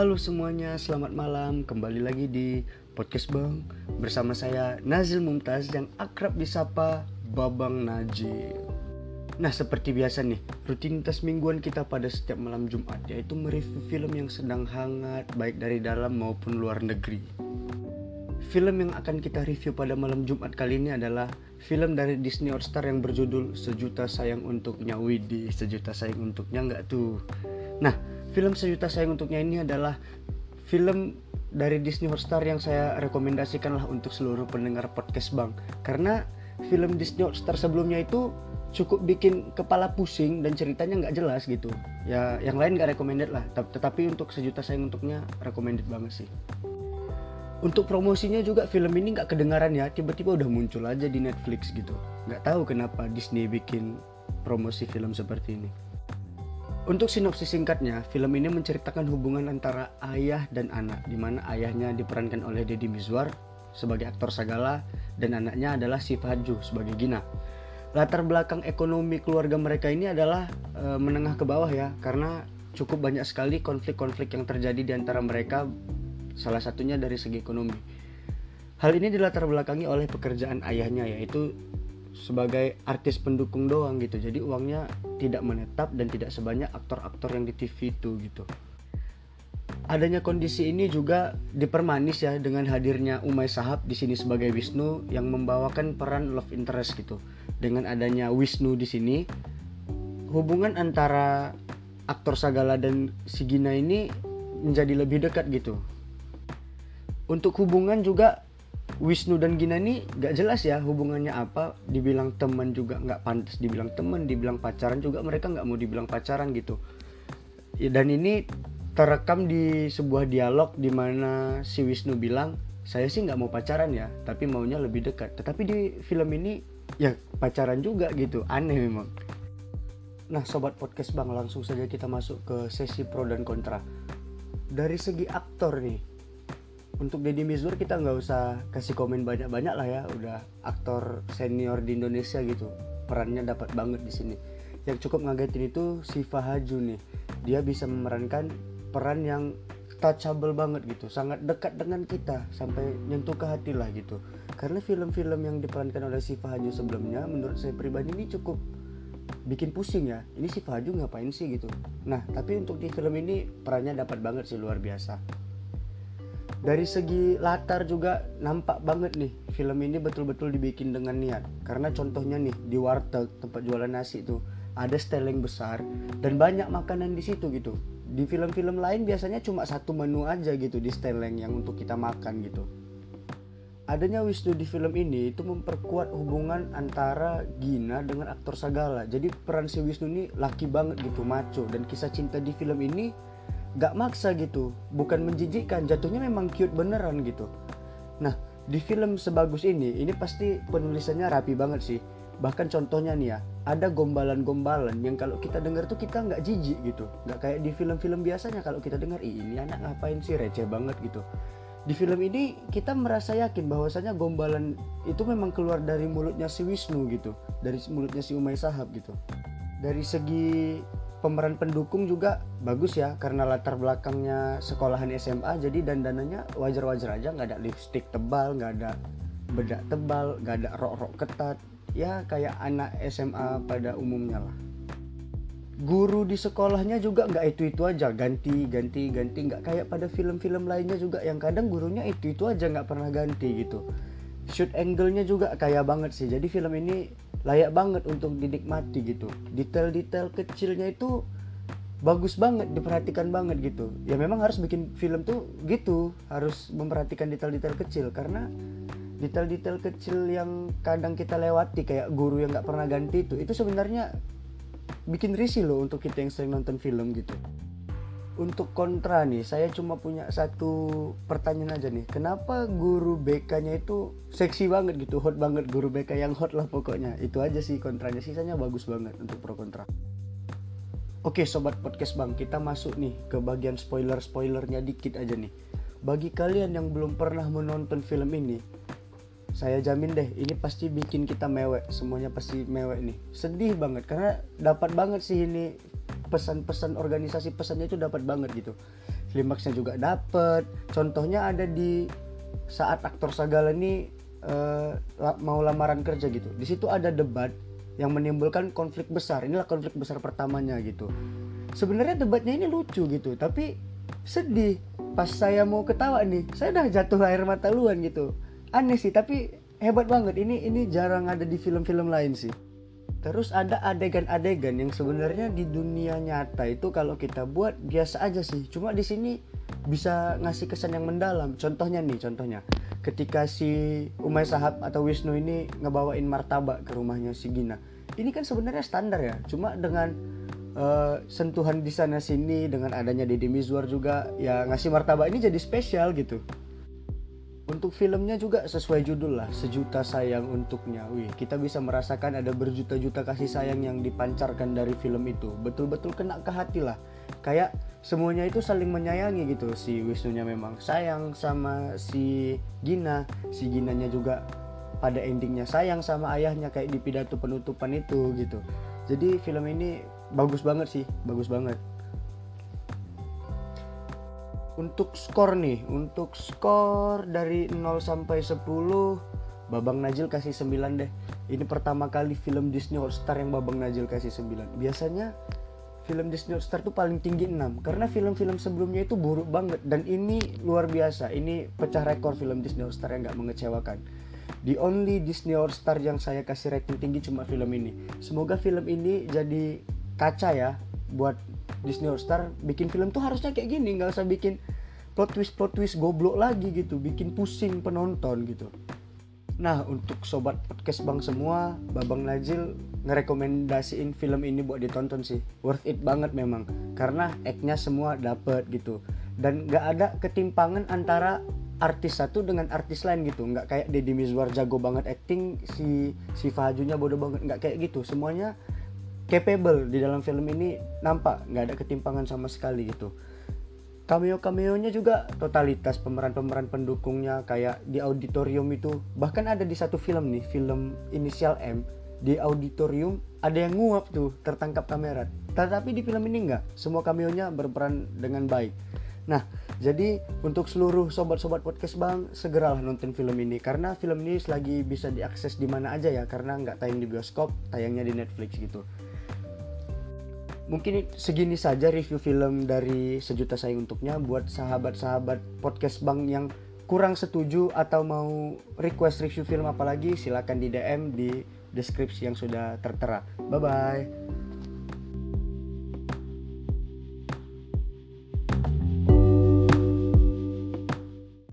Halo semuanya, selamat malam. Kembali lagi di podcast Bang bersama saya Nazil Mumtaz yang akrab disapa Babang Najil. Nah, seperti biasa nih, rutinitas mingguan kita pada setiap malam Jumat yaitu mereview film yang sedang hangat baik dari dalam maupun luar negeri. Film yang akan kita review pada malam Jumat kali ini adalah film dari Disney Hotstar yang berjudul Sejuta Sayang Untuknya Widi, Sejuta Sayang Untuknya enggak tuh. Nah, film Sejuta Sayang Untuknya ini adalah film dari Disney Hotstar yang saya rekomendasikan lah untuk seluruh pendengar podcast Bang. Karena film Disney Hotstar sebelumnya itu cukup bikin kepala pusing dan ceritanya nggak jelas gitu. Ya, yang lain nggak recommended lah. Tetapi untuk Sejuta Sayang Untuknya recommended banget sih untuk promosinya juga film ini nggak kedengaran ya tiba-tiba udah muncul aja di Netflix gitu nggak tahu kenapa Disney bikin promosi film seperti ini untuk sinopsis singkatnya film ini menceritakan hubungan antara ayah dan anak di mana ayahnya diperankan oleh Deddy Mizwar sebagai aktor Sagala dan anaknya adalah si Faju sebagai Gina latar belakang ekonomi keluarga mereka ini adalah e, menengah ke bawah ya karena cukup banyak sekali konflik-konflik yang terjadi di antara mereka salah satunya dari segi ekonomi. Hal ini dilatar belakangi oleh pekerjaan ayahnya yaitu sebagai artis pendukung doang gitu. Jadi uangnya tidak menetap dan tidak sebanyak aktor-aktor yang di TV itu gitu. Adanya kondisi ini juga dipermanis ya dengan hadirnya Umay Sahab di sini sebagai Wisnu yang membawakan peran love interest gitu. Dengan adanya Wisnu di sini, hubungan antara aktor Sagala dan si Gina ini menjadi lebih dekat gitu untuk hubungan juga Wisnu dan Gina ini gak jelas ya hubungannya apa. Dibilang teman juga nggak pantas dibilang teman dibilang pacaran juga mereka nggak mau dibilang pacaran gitu. Ya, dan ini terekam di sebuah dialog di mana si Wisnu bilang saya sih nggak mau pacaran ya tapi maunya lebih dekat. Tetapi di film ini ya pacaran juga gitu. Aneh memang. Nah sobat podcast bang langsung saja kita masuk ke sesi pro dan kontra. Dari segi aktor nih untuk Deddy Mizwar kita nggak usah kasih komen banyak-banyak lah ya. Udah aktor senior di Indonesia gitu. Perannya dapat banget di sini. Yang cukup ngagetin itu si Fahaju nih. Dia bisa memerankan peran yang touchable banget gitu. Sangat dekat dengan kita sampai nyentuh ke hati lah gitu. Karena film-film yang diperankan oleh si Fahaju sebelumnya menurut saya pribadi ini cukup bikin pusing ya. Ini si Fahaju ngapain sih gitu? Nah tapi untuk di film ini perannya dapat banget sih luar biasa dari segi latar juga nampak banget nih film ini betul-betul dibikin dengan niat. Karena contohnya nih di warteg tempat jualan nasi itu ada steleng besar dan banyak makanan di situ gitu. Di film-film lain biasanya cuma satu menu aja gitu di steleng yang untuk kita makan gitu. Adanya Wisnu di film ini itu memperkuat hubungan antara Gina dengan aktor Sagala. Jadi peran si Wisnu ini laki banget gitu maco. Dan kisah cinta di film ini gak maksa gitu. Bukan menjijikkan jatuhnya memang cute beneran gitu. Nah di film sebagus ini ini pasti penulisannya rapi banget sih. Bahkan contohnya nih ya ada gombalan-gombalan yang kalau kita dengar tuh kita nggak jijik gitu. Nggak kayak di film-film biasanya kalau kita dengar ini anak ngapain sih? Receh banget gitu. Di film ini kita merasa yakin bahwasanya gombalan itu memang keluar dari mulutnya si Wisnu gitu. Dari mulutnya si Umay Sahab gitu. Dari segi pemeran pendukung juga bagus ya karena latar belakangnya sekolahan SMA jadi dandanannya wajar-wajar aja nggak ada lipstick tebal nggak ada bedak tebal nggak ada rok-rok ketat. Ya kayak anak SMA pada umumnya lah. Guru di sekolahnya juga nggak itu itu aja ganti ganti ganti nggak kayak pada film-film lainnya juga yang kadang gurunya itu itu aja nggak pernah ganti gitu. Shoot angle-nya juga kayak banget sih jadi film ini layak banget untuk dinikmati gitu. Detail-detail kecilnya itu bagus banget diperhatikan banget gitu. Ya memang harus bikin film tuh gitu harus memperhatikan detail-detail kecil. Karena detail-detail kecil yang kadang kita lewati kayak guru yang nggak pernah ganti itu itu sebenarnya bikin risih loh untuk kita yang sering nonton film gitu untuk kontra nih saya cuma punya satu pertanyaan aja nih. Kenapa guru BK nya itu seksi banget gitu hot banget? Guru BK yang hot lah pokoknya. Itu aja sih kontranya. Sisanya bagus banget untuk pro kontra. Oke sobat podcast bang kita masuk nih ke bagian spoiler spoilernya dikit aja nih. Bagi kalian yang belum pernah menonton film ini saya jamin deh ini pasti bikin kita mewek. Semuanya pasti mewek nih. Sedih banget karena dapat banget sih ini pesan-pesan organisasi pesannya itu dapat banget gitu. Klimaksnya juga dapet. Contohnya ada di saat aktor Sagala ini uh, mau lamaran kerja gitu. Di situ ada debat yang menimbulkan konflik besar. Inilah konflik besar pertamanya gitu. Sebenarnya debatnya ini lucu gitu tapi sedih. Pas saya mau ketawa nih saya udah jatuh air mata luan gitu. Aneh sih tapi hebat banget. Ini ini jarang ada di film-film lain sih terus ada adegan-adegan yang sebenarnya di dunia nyata itu kalau kita buat biasa aja sih. Cuma di sini bisa ngasih kesan yang mendalam. Contohnya nih contohnya. Ketika si Umay Sahab atau Wisnu ini ngebawain martabak ke rumahnya si Gina. Ini kan sebenarnya standar ya. Cuma dengan uh, sentuhan di sana sini dengan adanya Deddy Mizwar juga ya ngasih martabak ini jadi spesial gitu untuk filmnya juga sesuai judul lah sejuta sayang untuknya. Wih kita bisa merasakan ada berjuta-juta kasih sayang yang dipancarkan dari film itu. Betul-betul kena ke hati lah. Kayak semuanya itu saling menyayangi gitu si Wisnunya memang. Sayang sama si Gina. Si Ginanya juga pada endingnya sayang sama ayahnya kayak di pidato penutupan itu gitu. Jadi film ini bagus banget sih bagus banget untuk skor nih untuk skor dari 0 sampai 10 Babang Najil kasih 9 deh. Ini pertama kali film Disney All Star yang Babang Najil kasih 9 biasanya film Disney All Star tuh paling tinggi 6 karena film-film sebelumnya itu buruk banget. Dan ini luar biasa ini pecah rekor film Disney All Star yang gak mengecewakan. The only Disney All Star yang saya kasih rating tinggi cuma film ini. Semoga film ini jadi kaca ya buat Disney All Star bikin film tuh harusnya kayak gini nggak usah bikin plot twist plot twist goblok lagi gitu bikin pusing penonton gitu. Nah untuk sobat podcast bang semua babang Najil ngerekomendasiin film ini buat ditonton sih. Worth it banget memang karena act-nya semua dapet gitu. Dan nggak ada ketimpangan antara artis satu dengan artis lain gitu. Nggak kayak Deddy Mizwar jago banget acting si si Fajunya bodoh banget nggak kayak gitu. Semuanya capable di dalam film ini nampak nggak ada ketimpangan sama sekali gitu. Cameo cameonya juga totalitas pemeran pemeran pendukungnya kayak di auditorium itu. Bahkan ada di satu film nih film inisial M di auditorium ada yang nguap tuh tertangkap kamera. Tetapi di film ini nggak. Semua cameonya berperan dengan baik. Nah jadi untuk seluruh sobat-sobat podcast bang segeralah nonton film ini. Karena film ini lagi bisa diakses di mana aja ya. Karena nggak tayang di bioskop tayangnya di Netflix gitu mungkin segini saja review film dari sejuta sayang untuknya buat sahabat-sahabat podcast bang yang kurang setuju atau mau request review film apalagi silahkan di DM di deskripsi yang sudah tertera. Bye bye